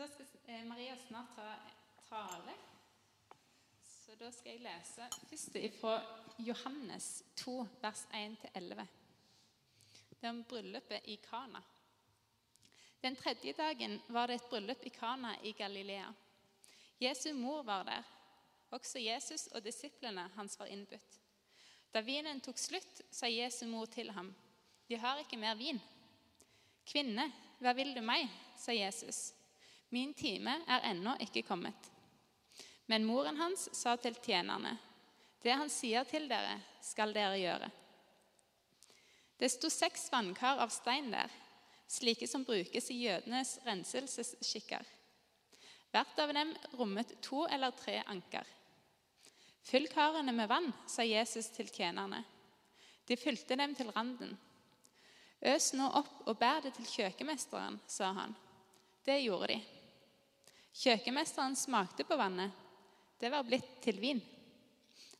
Da skal eh, Maria snart ta tale. Så da skal jeg lese først fra Johannes 2, vers 1-11. Det er om bryllupet i Kana. Den tredje dagen var det et bryllup i Kana i Galilea. Jesu mor var der. Også Jesus og disiplene hans var innbudt. Da vinen tok slutt, sa Jesu mor til ham, 'De har ikke mer vin.' 'Kvinne, hva vil du meg?' sa Jesus. 'Min time er ennå ikke kommet.' Men moren hans sa til tjenerne, 'Det han sier til dere, skal dere gjøre.' Det sto seks vannkar av stein der, slike som brukes i jødenes renselsesskikker. Hvert av dem rommet to eller tre anker. Fyll karene med vann, sa Jesus til tjenerne. De fylte dem til randen. Øs nå opp og bær det til kjøkkenmesteren, sa han. Det gjorde de. Kjøkkenmesteren smakte på vannet. Det var blitt til vin.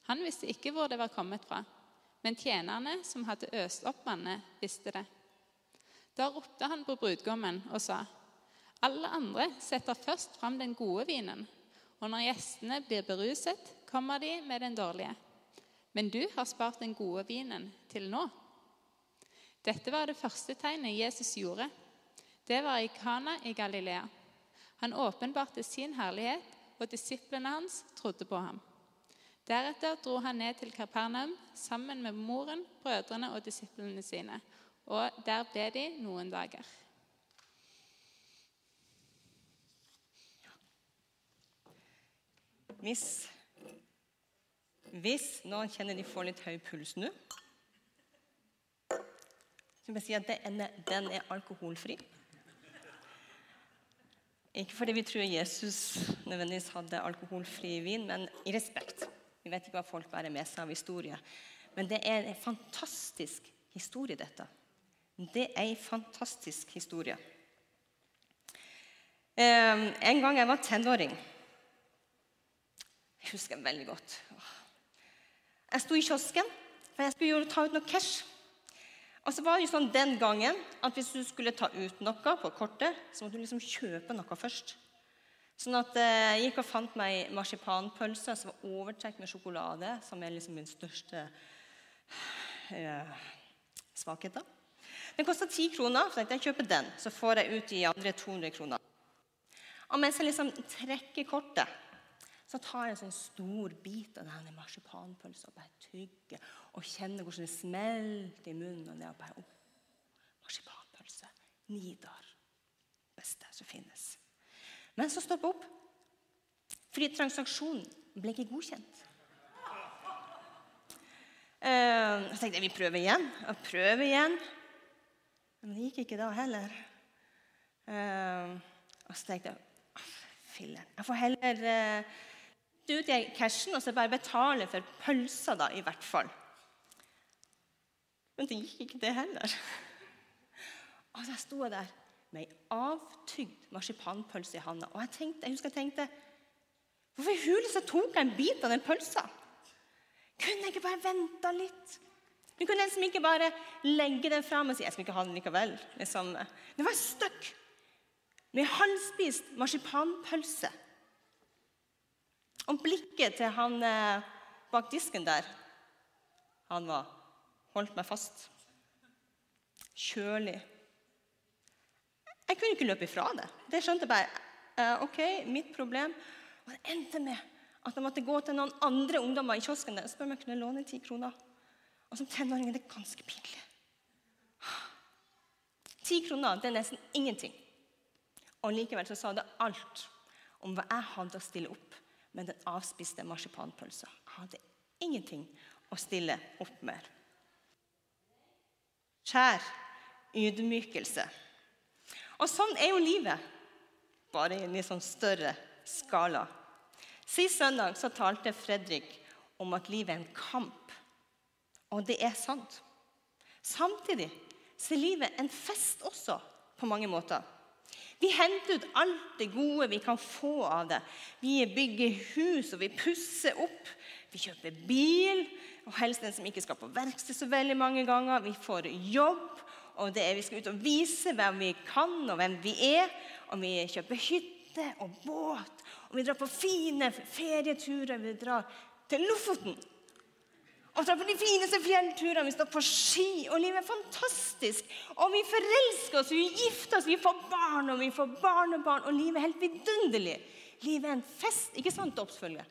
Han visste ikke hvor det var kommet fra, men tjenerne som hadde øst opp vannet, visste det. Da ropte han på brudgommen og sa, 'Alle andre setter først fram den gode vinen,' 'og når gjestene blir beruset, kommer de med den dårlige.' 'Men du har spart den gode vinen til nå.' Dette var det første tegnet Jesus gjorde. Det var i Kana i Galilea. Han åpenbarte sin herlighet, og disiplene hans trodde på ham. Deretter dro han ned til Kapernaum sammen med moren, brødrene og disiplene sine. Og der ble de noen dager. Hvis, hvis noen kjenner de får litt høy puls nå så vil jeg si at den er alkoholfri. Ikke fordi vi tror Jesus nødvendigvis hadde alkoholfri vin, men i respekt. Vi vet ikke hva folk bærer med seg av historie. Men det er en fantastisk historie, dette. Det er en fantastisk historie. Eh, en gang jeg var tenåring Jeg husker veldig godt. Jeg sto i kiosken, for jeg skulle ta ut noe cash. Og så var det jo sånn den gangen at Hvis du skulle ta ut noe på kortet, så måtte du liksom kjøpe noe først. Sånn at eh, Jeg gikk og fant meg marsipanpølse som var overtrukket med sjokolade, som er liksom min største eh, svakhet. da. Den kosta ti kroner, så jeg kjøper den. Så får jeg ut de andre 200 kroner. Og mens jeg liksom trekker kortet, så tar jeg en sånn stor bit av denne marsipanpølsa og bare tygger og kjenner hvordan det smelter i munnen. Og det er bare, oh, Marsipanpølse. Nidar. Beste som finnes. Men så stopper opp. Fordi transaksjonen ble ikke godkjent. Uh, så tenkte jeg vi prøver igjen og prøver igjen. Men det gikk ikke da heller. Uh, og så tenkte jeg filler'n, jeg får heller uh, ut i cashen og så bare betaler for pølsa, da, i hvert fall. Men det gikk ikke, det heller. Og så sto jeg der med ei avtygd marsipanpølse i handa. Og jeg, tenkte, jeg husker jeg tenkte Hvorfor i huleste tok jeg en bit av den pølsa? Kunne jeg ikke bare venta litt? Du kunne liksom ikke bare legge den fram og si jeg skal ikke ha den likevel. Liksom. Det var stuck med halvspist marsipanpølse. Og blikket til han eh, bak disken der Han var holdt meg fast. Kjølig. Jeg kunne ikke løpe ifra det. Det skjønte jeg bare. Eh, ok, mitt problem. Og det endte med at jeg måtte gå til noen andre ungdommer i kiosken der og spørre om jeg kunne låne ti kroner. Og som tenåring er det ganske pinlig. Ti kroner det er nesten ingenting. Og likevel så sa det alt om hva jeg hadde å stille opp med den avspiste marsipanpølsa. Hadde ingenting å stille opp med. Skjær ydmykelse. Og sånn er jo livet, bare i en litt sånn større skala. Sist søndag så talte Fredrik om at livet er en kamp. Og det er sant. Samtidig så er livet en fest også, på mange måter. Vi henter ut alt det gode vi kan få av det. Vi bygger hus, og vi pusser opp. Vi kjøper bil, og helst den som ikke skal på verksted så veldig mange ganger. Vi får jobb, og det er, vi skal ut og vise hvem vi kan, og hvem vi er. Og vi kjøper hytte og båt. Og vi drar på fine ferieturer. Vi drar til Lofoten. Og drar på de fineste fjellturene. Vi står på ski, og livet er fantastisk. Og vi forelsker oss, vi gifter oss, vi får barn og vi får barnebarn. Og livet er helt vidunderlig. Livet er en fest. Ikke sant, dåpsfølge?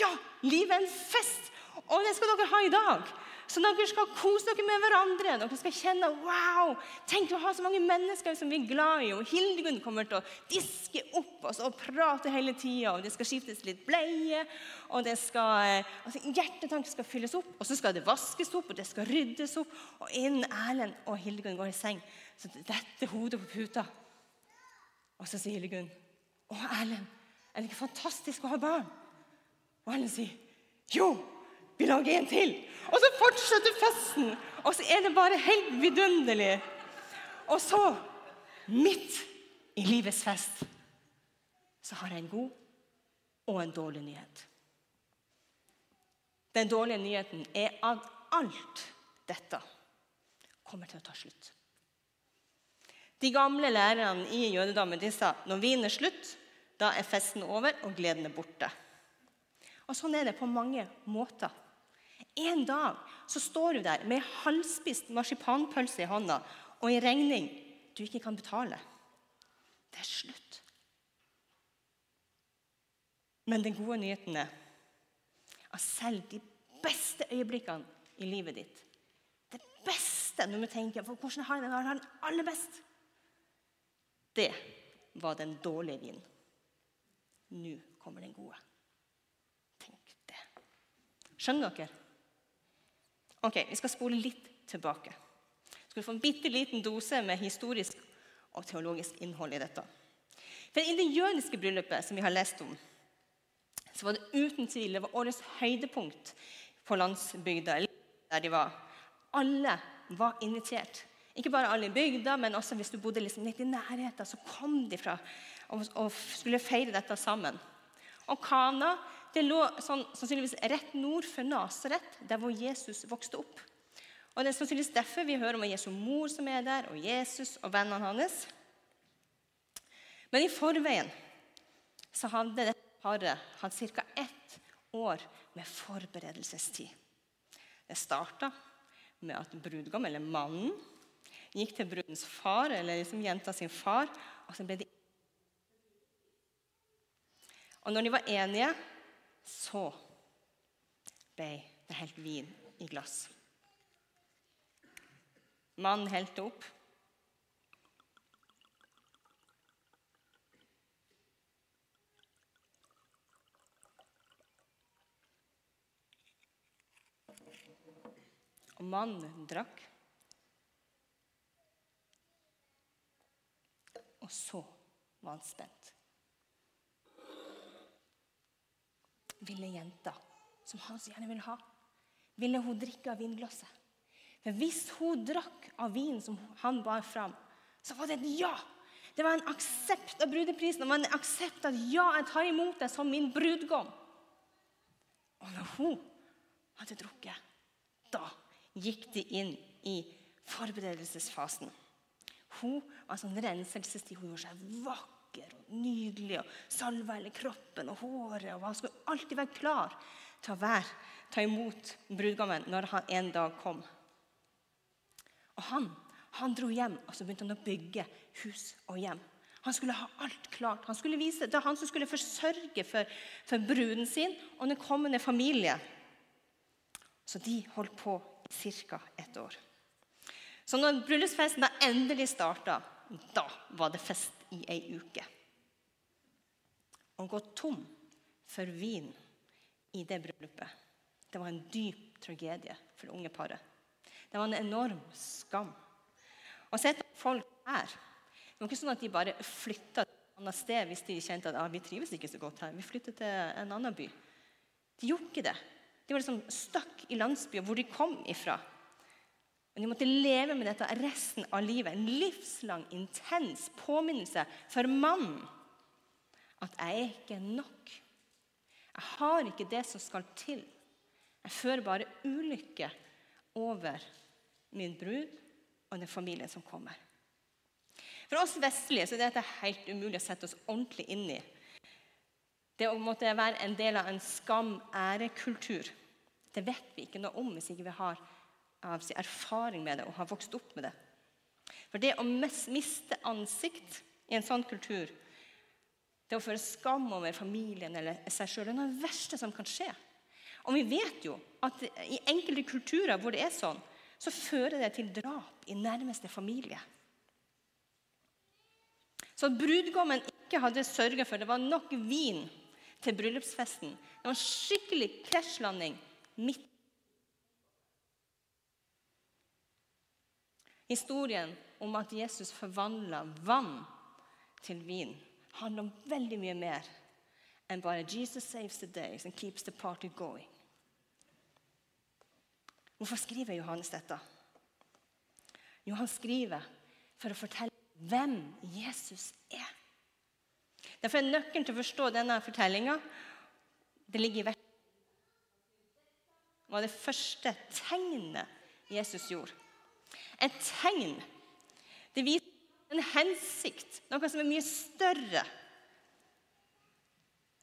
Ja, livet er en fest. Og det skal dere ha i dag. Så dere skal kose dere med hverandre. Dere skal kjenne wow, tenk å ha så mange mennesker som vi er glad i. Og Hildegunn kommer til å diske opp oss og prate hele tida. Og det skal skiftes litt bleie. Og det skal, eh, altså, hjertetanken skal fylles opp. Og så skal det vaskes opp, og det skal ryddes opp. Og innen Erlend og Hildegunn går i seng, så detter hodet på puta. Og så sier Hildegunn Å, Erlend, er det ikke fantastisk å ha barn? Og Erlend sier jo. Vi lager en til. Og så fortsetter festen. Og så er det bare helt vidunderlig. Og så, midt i livets fest, så har jeg en god og en dårlig nyhet. Den dårlige nyheten er at alt dette kommer til å ta slutt. De gamle lærerne i jødedommen de sa når vinen er slutt, da er festen over og gleden er borte. Og Sånn er det på mange måter. En dag så står du der med halvspist marsipanpølse i hånda og en regning du ikke kan betale. Det er slutt. Men den gode nyheten er at selv de beste øyeblikkene i livet ditt Det beste når du tenker på hvordan har jeg det, den aller best Det var den dårlige vinen. Nå kommer den gode. Tenk det. Skjønner dere? Ok, Vi skal spole litt tilbake. Skal du få en bitte liten dose med historisk og teologisk innhold i dette. For I det jødiske bryllupet som vi har lest om, så var det uten tvil det var årets høydepunkt på landsbygda. der de var. Alle var invitert. Ikke bare alle i bygda, men også hvis du bodde liksom litt i nærheten, så kom de fra og skulle feire dette sammen. Og Kana det lå sånn, sannsynligvis rett nord for Nasaret, der hvor Jesus vokste opp. Og Det er sannsynligvis derfor vi hører om Jesu mor som er der, og Jesus og vennene hans. Men i forveien så hadde dette paret hatt ca. ett år med forberedelsestid. Det starta med at brudgom, eller mannen, gikk til brudens far, eller liksom jenta sin far, og så ble de Og når de var enige, så ble det helt vin i glass. Mannen helte opp. Og mannen drakk. Og så var han spent. Ville jenta, som han så gjerne ville ha, ville hun drikke av vinglasset. For hvis hun drakk av vinen som han bar fram, så var det et ja. Det var en aksept av brudeprisen. Det var en aksept at ja, jeg tar imot deg som min brudgom. Og når hun hadde drukket, da gikk de inn i forberedelsesfasen. Hun var sånn renselsestid. Hun gjorde seg vakker vakker og nydelig. og Salva hele kroppen og håret. og Han skulle alltid være klar til å være, ta imot brudgommen når han en dag kom. Og han, han dro hjem og så begynte han å bygge hus og hjem. Han skulle ha alt klart. Han skulle vise, Det var han som skulle forsørge for, for bruden sin og den kommende familie. Så de holdt på i ca. ett år. Så når bryllupsfesten da endelig starta, da var det fest i ei uke. Å gå tom for vin i det bryllupet, det var en dyp tragedie for det unge paret. Det var en enorm skam. Og sett folk her Det var ikke sånn at de bare flytta til et annet sted hvis de kjente at ah, vi trives ikke så godt her. Vi flytter til en annen by. De gjorde ikke det. De var liksom stuck i landsbyen hvor de kom ifra. Men de måtte leve med dette resten av livet. En livslang, intens påminnelse for mannen at jeg er ikke nok. Jeg har ikke det som skal til. Jeg fører bare ulykke over min brud og den familien som kommer. For oss vestlige så er dette helt umulig å sette oss ordentlig inn i. Det å måtte være en del av en skam-ære-kultur, det vet vi ikke noe om hvis ikke vi har erfaring med det og har vokst opp med det. For det å miste ansikt i en sånn kultur, det å føre skam over familien eller seg sjøl, er noe av det verste som kan skje. Og vi vet jo at i enkelte kulturer hvor det er sånn, så fører det til drap i nærmeste familie. Så at brudgommen ikke hadde sørga for det var nok vin til bryllupsfesten. Det var en skikkelig krasjlanding midt Historien om at Jesus forvandla vann til vin, handler om veldig mye mer enn bare 'Jesus saves the days and keeps the party going'. Hvorfor skriver Johannes dette? Jo, han skriver for å fortelle hvem Jesus er. Derfor er nøkkelen til å forstå denne fortellinga det ligger i Det var det første tegnet Jesus gjorde. Et tegn. Det viser en hensikt, noe som er mye større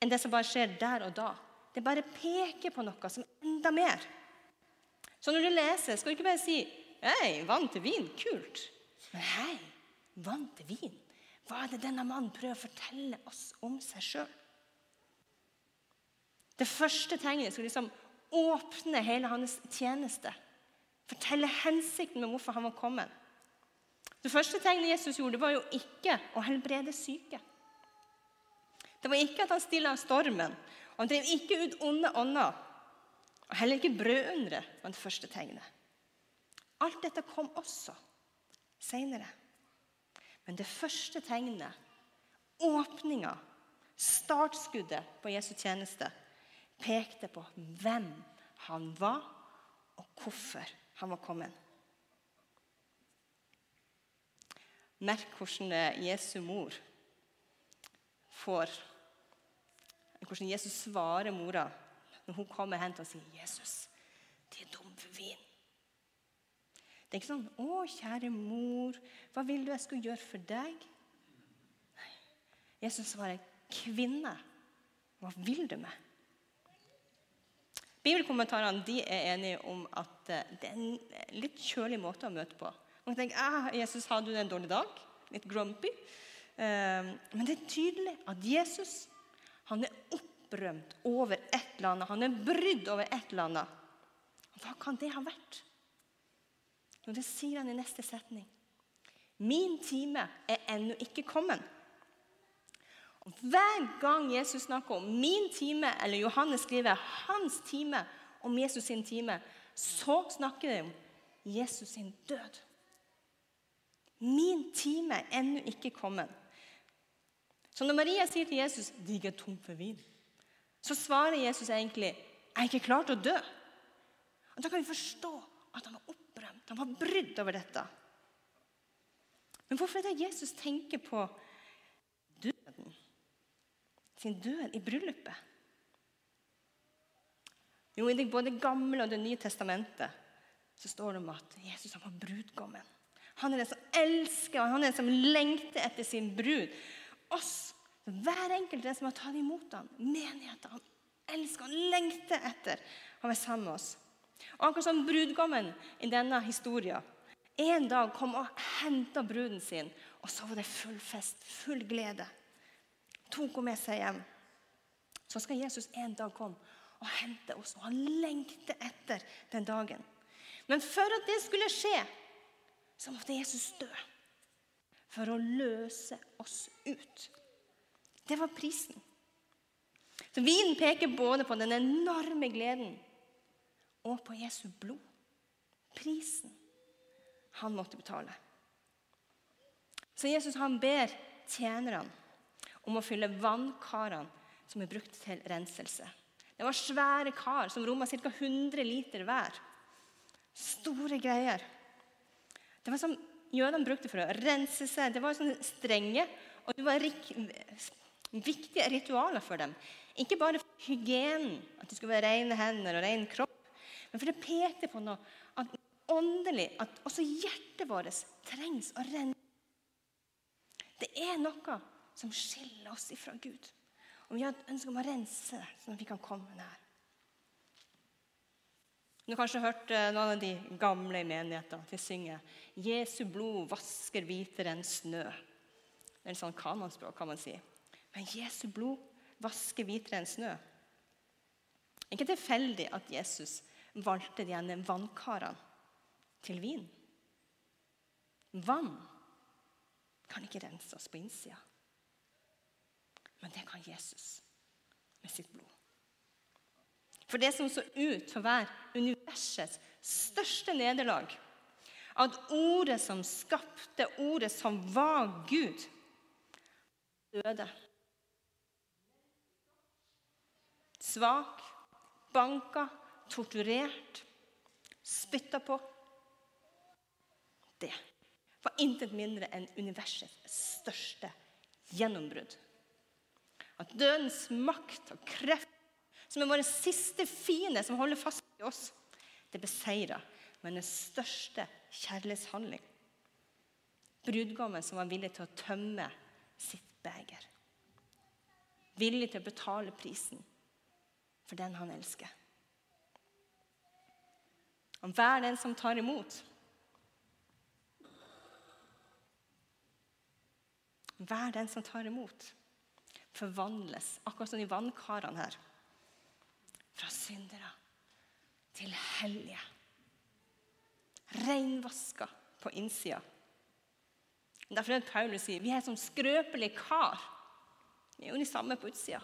enn det som bare skjer der og da. Det bare peker på noe som er enda mer. Så når du leser, skal du ikke bare si Hei, vann til vin. Kult. Men hei, vann til vin. Hva er det denne mannen prøver å fortelle oss om seg sjøl? Det første tegnet skal liksom åpne hele hans tjeneste. Fortelle hensikten med hvorfor han var kommet. Det første tegnet Jesus gjorde, var jo ikke å helbrede syke. Det var ikke at han stilla stormen. Og han drev ikke ut onde ånder. Og heller ikke brødundre var det første tegnet. Alt dette kom også seinere. Men det første tegnet, åpninga, startskuddet på Jesu tjeneste, pekte på hvem han var, og hvorfor han var kommet. Merk hvordan Jesu mor får Hvordan Jesus svarer mora når hun kommer hen og sier 'Jesus, de er tom vin'. Det er ikke sånn 'Å, kjære mor, hva vil du jeg skal gjøre for deg?' Nei. Jesus svarer, 'Kvinne, hva vil du med?' Bibelkommentarene de er enige om at eh, det er en litt kjølig måte å møte på. Man tenker, ah, 'Jesus, hadde du en dårlig dag?' Litt grumpy. Ehm, men det er tydelig at Jesus han er opprømt over et eller annet. Han er brydd over et eller annet. Hva kan det ha vært? Det sier han i neste setning. Min time er ennå ikke kommet. Hver gang Jesus snakker om min time, eller Johannes skriver hans time om Jesus sin time, så snakker de om Jesus sin død. Min time er ennå ikke kommet. Så når Maria sier til Jesus de er tom for vin, så svarer Jesus egentlig jeg er ikke klar til å dø. Og Da kan vi forstå at han var opprømt, han var brydd over dette. Men hvorfor er det Jesus tenker på? Sin død i bryllupet? Jo, I både Det gamle og Det nye testamentet så står det om at Jesus han var brudgommen. Han er den som elsker, og han er den som lengter etter sin brud. Oss, hver enkelt den som har tatt imot ham, menigheten. Han elsker, han lengter etter å være sammen med oss. Og akkurat som brudgommen i denne historien en dag kom og henta bruden sin, og så var det full fest, full glede. Tok hun med seg hjem. Så skal Jesus en dag komme og hente oss, og han lengter etter den dagen. Men for at det skulle skje, så måtte Jesus dø. For å løse oss ut. Det var prisen. Så Vinen peker både på den enorme gleden og på Jesu blod. Prisen han måtte betale. Så Jesus han ber tjenerne om å fylle vannkarene som er brukt til renselse. Det var svære kar som romma ca. 100 liter hver. Store greier. Det var som jødene brukte for å rense seg. Det var sånne strenge og det var viktige ritualer for dem. Ikke bare for hygienen, at de skulle være rene hender og ren kropp, men for det pekte på noe at åndelig, at også hjertet vårt trengs å renne. Det er noe som skiller oss ifra Gud. Og vi har et ønske om å rense det, sånn at vi kan komme nær. Du har kanskje hørt eh, noen av de gamle i menigheten til synge 'Jesu blod vasker hvitere enn snø'. Det er en sånn kanonspråk, kan man si. Men Jesu blod vasker hvitere enn snø. Ikke tilfeldig at Jesus valgte de ene vannkarene til vin. Vann kan ikke rense oss på innsida. Men det kan Jesus med sitt blod. For det som så ut til å være universets største nederlag, at ordet som skapte, ordet som var Gud, døde. Svak, banka, torturert, spytta på. Det var intet mindre enn universets største gjennombrudd. At dødens makt og kreft, som er våre siste fiende som holder fast i oss, det beseira med den største kjærlighetshandling. Brudgommen som var villig til å tømme sitt beger. Villig til å betale prisen for den han elsker. Og hver den som tar imot. Hver den som tar imot forvandles, akkurat som de vannkarene her, fra syndere til hellige. Reinvaska på innsida. Derfor er det Paulus sier vi er som skrøpelige kar. Vi er jo de samme på utsida,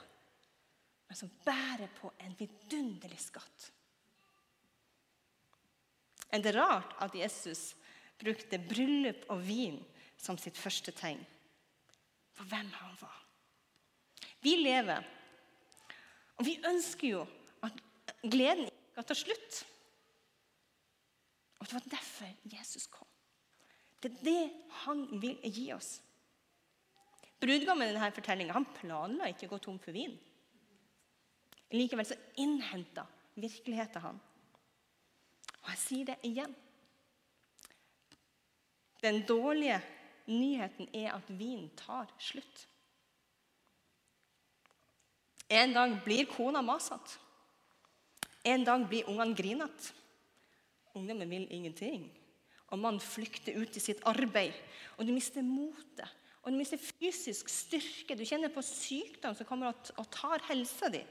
men som bærer på en vidunderlig skatt. Er det rart at Jesus brukte bryllup og vin som sitt første tegn på hvem han var? Vi lever, og vi ønsker jo at gleden ikke skal ta slutt. Og Det var derfor Jesus kom. Det er det han vil gi oss. Brudgommen i denne fortellinga planla ikke å gå tom for vin. Likevel så innhenta virkeligheten han. Og jeg sier det igjen. Den dårlige nyheten er at vin tar slutt. En dag blir kona masete. En dag blir ungene grinete. Ungdommen vil ingenting. Og mannen flykter ut i sitt arbeid. Og du mister motet. Og du mister fysisk styrke. Du kjenner på sykdom som kommer og tar helsa di.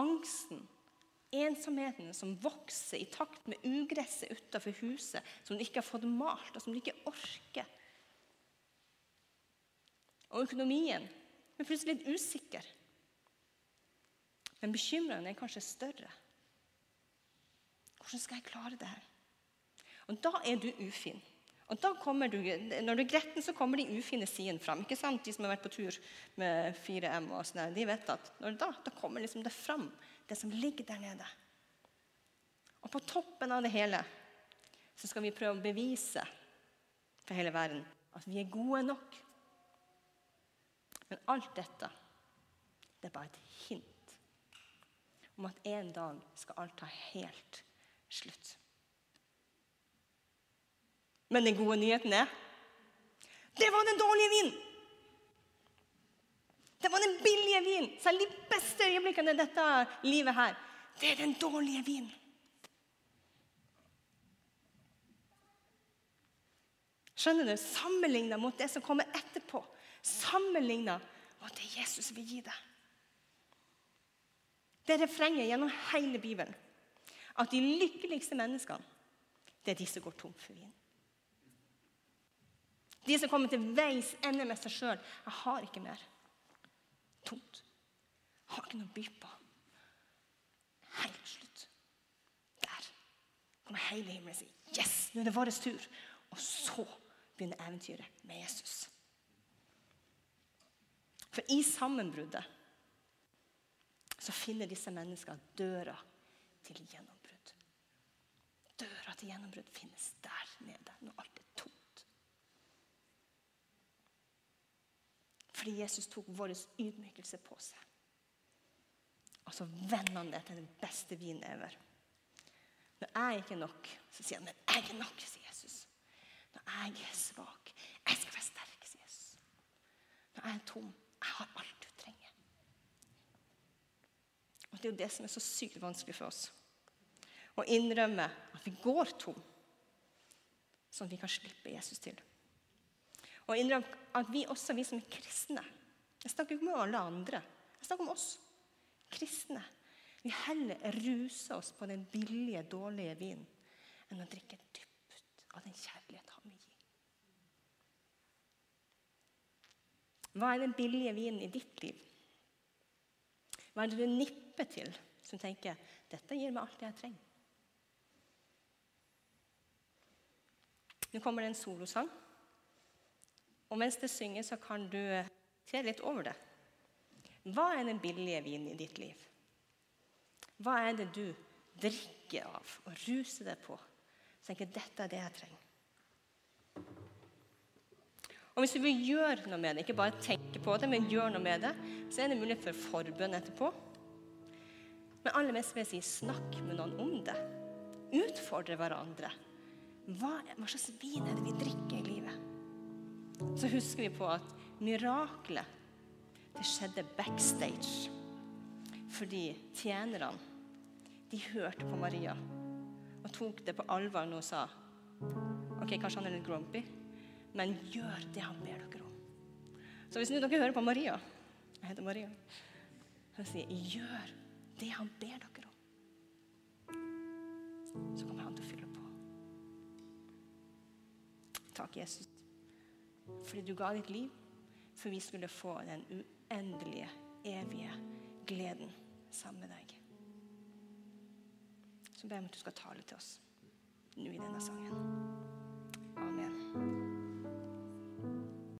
Angsten, ensomheten som vokser i takt med ugresset utafor huset, som du ikke har fått malt, og som du ikke orker. Og økonomien blir plutselig litt usikker. Men bekymringen er kanskje større. Hvordan skal jeg klare det her? Og da er du ufin. Og da kommer du, Når du er gretten, så kommer de ufine sidene fram. Ikke sant? De som har vært på tur med 4M, og sånn, de vet at da, da, kommer liksom det fram, det som ligger der nede. Og på toppen av det hele så skal vi prøve å bevise for hele verden at vi er gode nok. Men alt dette, det er bare et hint om at en dag skal alt ta helt slutt. Men den gode nyheten er det var den dårlige vinen! Det var den billige vinen. Selv de beste øyeblikkene i dette livet her, det er den dårlige vinen. Skjønner du? Sammenligna mot det som kommer etterpå. Sammenligna mot det Jesus vil gi deg. Det er refrenget gjennom hele Bibelen. At de lykkeligste menneskene, det er de som går tom for vin. De som kommer til veis ende med seg sjøl. 'Jeg har ikke mer.' Tomt. Jeg har ikke noe å by på. Helt slutt. Der kommer hele himmelen og sier 'Yes, nå er det vår tur'. Og så begynner eventyret med Jesus. For i sammenbruddet så finner disse menneskene døra til gjennombrudd. Døra til gjennombrudd finnes der nede når alt er tomt. Fordi Jesus tok vår ydmykelse på seg. Og så vender han det til den beste vinen ever. Når jeg ikke er nok, så sier han men jeg er nok, sier Jesus. Når jeg er svak Jeg skal være sterk, sier Jesus. Jeg er tom. Jeg har alt du trenger. Det er jo det som er så sykt vanskelig for oss. Å innrømme at vi går tom, sånn at vi kan slippe Jesus til. Og innrømme at vi også, vi som er kristne Jeg snakker ikke om alle andre. Jeg snakker om oss kristne. Vi heller ruser oss på den billige, dårlige vinen enn å drikke dypt av den kjærlighet han vil gi. Hva er den billige vinen i ditt liv? Hva er det du nipper til som tenker dette gir meg alt jeg trenger? Nå kommer det en solosang. Og mens det synger, så kan du se litt over det. Hva er den billige vinen i ditt liv? Hva er det du drikker av og ruser deg på? Så tenker dette er det jeg trenger. Og Hvis du vil gjøre noe med det, ikke bare tenke på det, men gjøre noe med det, så er det mulighet for forbønn etterpå. Men aller mest vil jeg si snakk med noen om det. Utfordre hverandre. Hva, hva slags vin er det vi drikker i livet? Så husker vi på at miraklet det skjedde backstage. Fordi tjenerne de hørte på Maria og tok det på alvor når hun sa ok, kanskje han er litt grumpy, men gjør det han ber dere om. Så hvis dere hører på Maria Jeg heter Maria. Hun sier gjør det han ber dere om. Så kommer han til å fylle på. Takk, Jesus, fordi du ga ditt liv, for vi skulle få den uendelige, evige gleden sammen med deg. Så ber jeg om at du skal tale til oss nå i denne sangen. Amen.